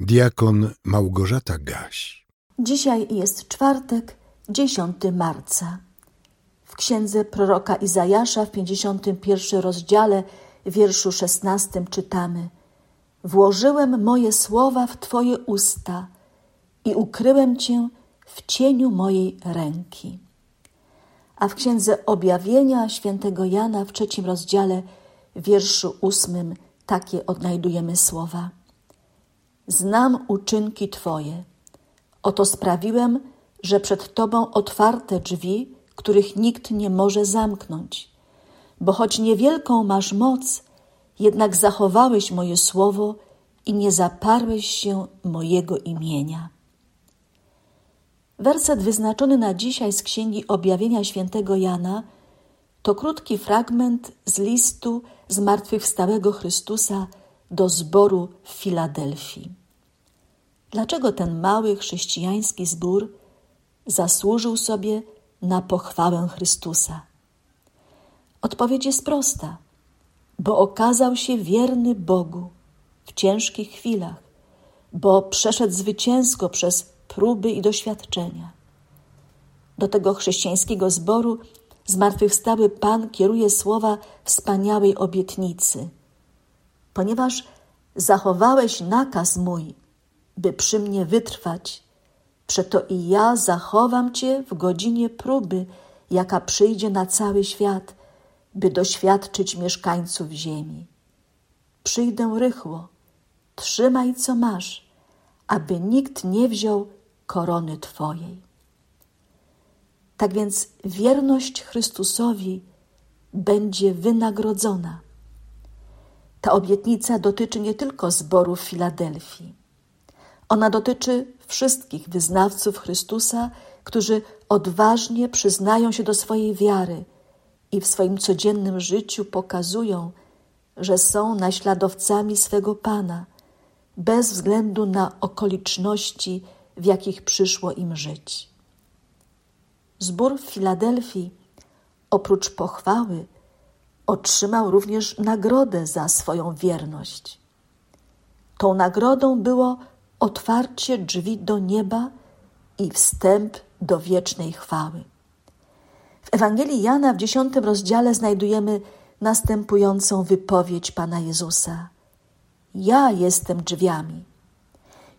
Diakon Małgorzata Gaś. Dzisiaj jest czwartek, 10 marca. W księdze proroka Izajasza w 51 rozdziale, wierszu 16 czytamy: Włożyłem moje słowa w Twoje usta i ukryłem Cię w cieniu mojej ręki. A w księdze objawienia świętego Jana w trzecim rozdziale, wierszu ósmym, takie odnajdujemy słowa. Znam uczynki Twoje. Oto sprawiłem, że przed Tobą otwarte drzwi, których nikt nie może zamknąć. Bo choć niewielką masz moc, jednak zachowałeś moje słowo i nie zaparłeś się mojego imienia. Werset wyznaczony na dzisiaj z Księgi Objawienia Świętego Jana to krótki fragment z listu zmartwychwstałego Chrystusa do zboru w Filadelfii. Dlaczego ten mały chrześcijański zbór zasłużył sobie na pochwałę Chrystusa? Odpowiedź jest prosta, bo okazał się wierny Bogu w ciężkich chwilach, bo przeszedł zwycięsko przez próby i doświadczenia. Do tego chrześcijańskiego zboru zmartwychwstały Pan kieruje słowa wspaniałej obietnicy. Ponieważ zachowałeś nakaz mój, by przy mnie wytrwać, przeto i ja zachowam cię w godzinie próby, jaka przyjdzie na cały świat, by doświadczyć mieszkańców ziemi. Przyjdę rychło, trzymaj co masz, aby nikt nie wziął korony Twojej. Tak więc wierność Chrystusowi będzie wynagrodzona. Ta obietnica dotyczy nie tylko zboru w Filadelfii. Ona dotyczy wszystkich wyznawców Chrystusa, którzy odważnie przyznają się do swojej wiary i w swoim codziennym życiu pokazują, że są naśladowcami swego Pana, bez względu na okoliczności, w jakich przyszło im żyć. Zbór w Filadelfii, oprócz pochwały, otrzymał również nagrodę za swoją wierność. Tą nagrodą było otwarcie drzwi do nieba i wstęp do wiecznej chwały. W Ewangelii Jana w dziesiątym rozdziale znajdujemy następującą wypowiedź Pana Jezusa: Ja jestem drzwiami.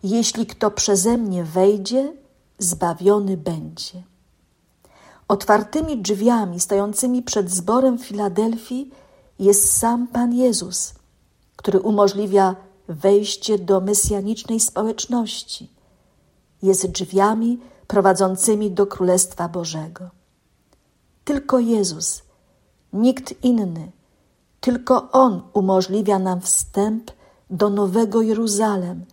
Jeśli kto przeze mnie wejdzie, zbawiony będzie. Otwartymi drzwiami stojącymi przed zborem Filadelfii jest sam Pan Jezus, który umożliwia wejście do mesjanicznej społeczności. Jest drzwiami prowadzącymi do Królestwa Bożego. Tylko Jezus, nikt inny, tylko On umożliwia nam wstęp do nowego Jeruzalem,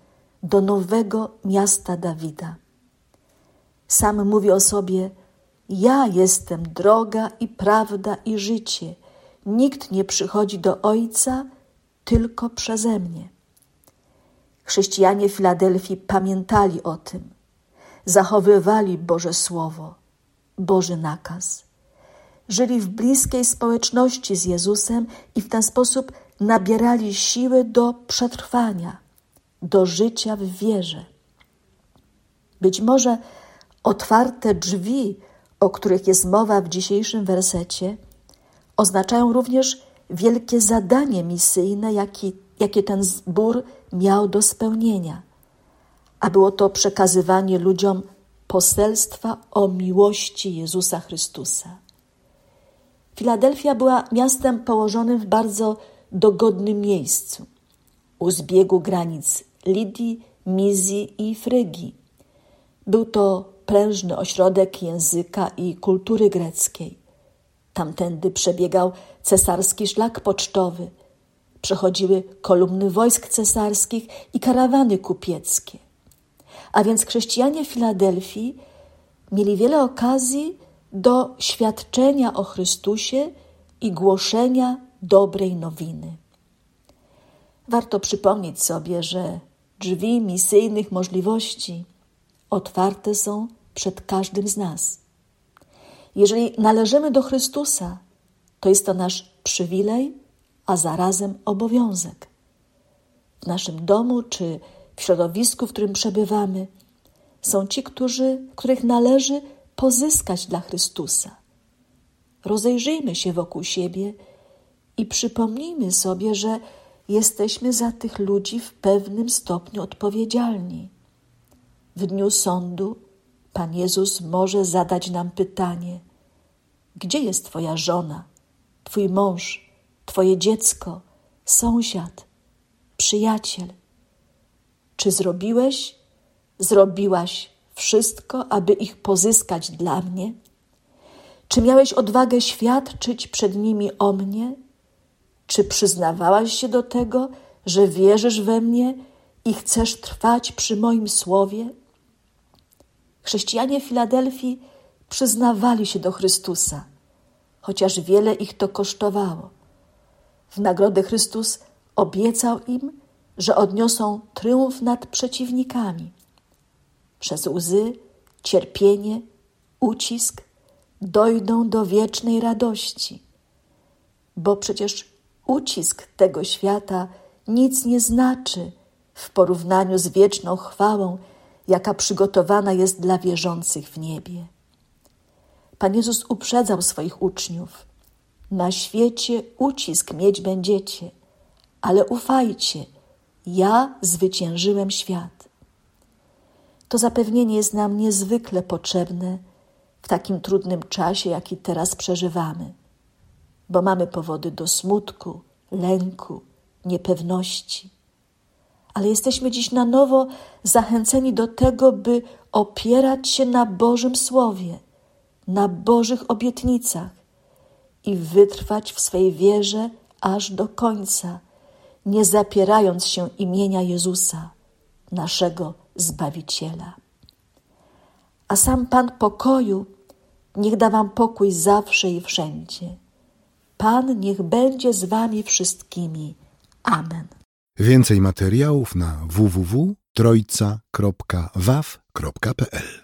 do nowego miasta Dawida. Sam mówi o sobie: Ja jestem droga i prawda i życie. Nikt nie przychodzi do Ojca tylko przeze mnie. Chrześcijanie Filadelfii pamiętali o tym, zachowywali Boże Słowo, Boży nakaz. Żyli w bliskiej społeczności z Jezusem i w ten sposób nabierali siły do przetrwania, do życia w wierze. Być może otwarte drzwi, o których jest mowa w dzisiejszym wersecie, oznaczają również wielkie zadanie misyjne, jakie, jakie ten zbór miał do spełnienia, a było to przekazywanie ludziom poselstwa o miłości Jezusa Chrystusa. Filadelfia była miastem położonym w bardzo dogodnym miejscu, u zbiegu granic Lidii, Mizji i Frygii. Był to prężny ośrodek języka i kultury greckiej. Tamtędy przebiegał cesarski szlak pocztowy – przechodziły kolumny wojsk cesarskich i karawany kupieckie. A więc chrześcijanie Filadelfii mieli wiele okazji do świadczenia o Chrystusie i głoszenia dobrej nowiny. Warto przypomnieć sobie, że drzwi misyjnych możliwości otwarte są przed każdym z nas. Jeżeli należymy do Chrystusa, to jest to nasz przywilej a zarazem obowiązek. W naszym domu czy w środowisku, w którym przebywamy, są ci, którzy, których należy pozyskać dla Chrystusa. Rozejrzyjmy się wokół siebie i przypomnijmy sobie, że jesteśmy za tych ludzi w pewnym stopniu odpowiedzialni. W dniu sądu Pan Jezus może zadać nam pytanie: Gdzie jest Twoja żona, Twój mąż, Twoje dziecko, sąsiad, przyjaciel? Czy zrobiłeś, zrobiłaś wszystko, aby ich pozyskać dla mnie? Czy miałeś odwagę świadczyć przed nimi o mnie? Czy przyznawałaś się do tego, że wierzysz we mnie i chcesz trwać przy moim słowie? Chrześcijanie Filadelfii przyznawali się do Chrystusa, chociaż wiele ich to kosztowało. W nagrodę Chrystus obiecał im, że odniosą triumf nad przeciwnikami. Przez łzy, cierpienie, ucisk dojdą do wiecznej radości, bo przecież ucisk tego świata nic nie znaczy w porównaniu z wieczną chwałą, jaka przygotowana jest dla wierzących w niebie. Pan Jezus uprzedzał swoich uczniów: Na świecie ucisk mieć będziecie, ale ufajcie, ja zwyciężyłem świat. To zapewnienie jest nam niezwykle potrzebne w takim trudnym czasie, jaki teraz przeżywamy, bo mamy powody do smutku, lęku, niepewności. Ale jesteśmy dziś na nowo zachęceni do tego, by opierać się na Bożym Słowie, na Bożych obietnicach i wytrwać w swej wierze aż do końca, nie zapierając się imienia Jezusa, naszego Zbawiciela. A sam Pan pokoju niech da Wam pokój zawsze i wszędzie. Pan niech będzie z Wami wszystkimi. Amen. Więcej materiałów na www.trojca.waw.pl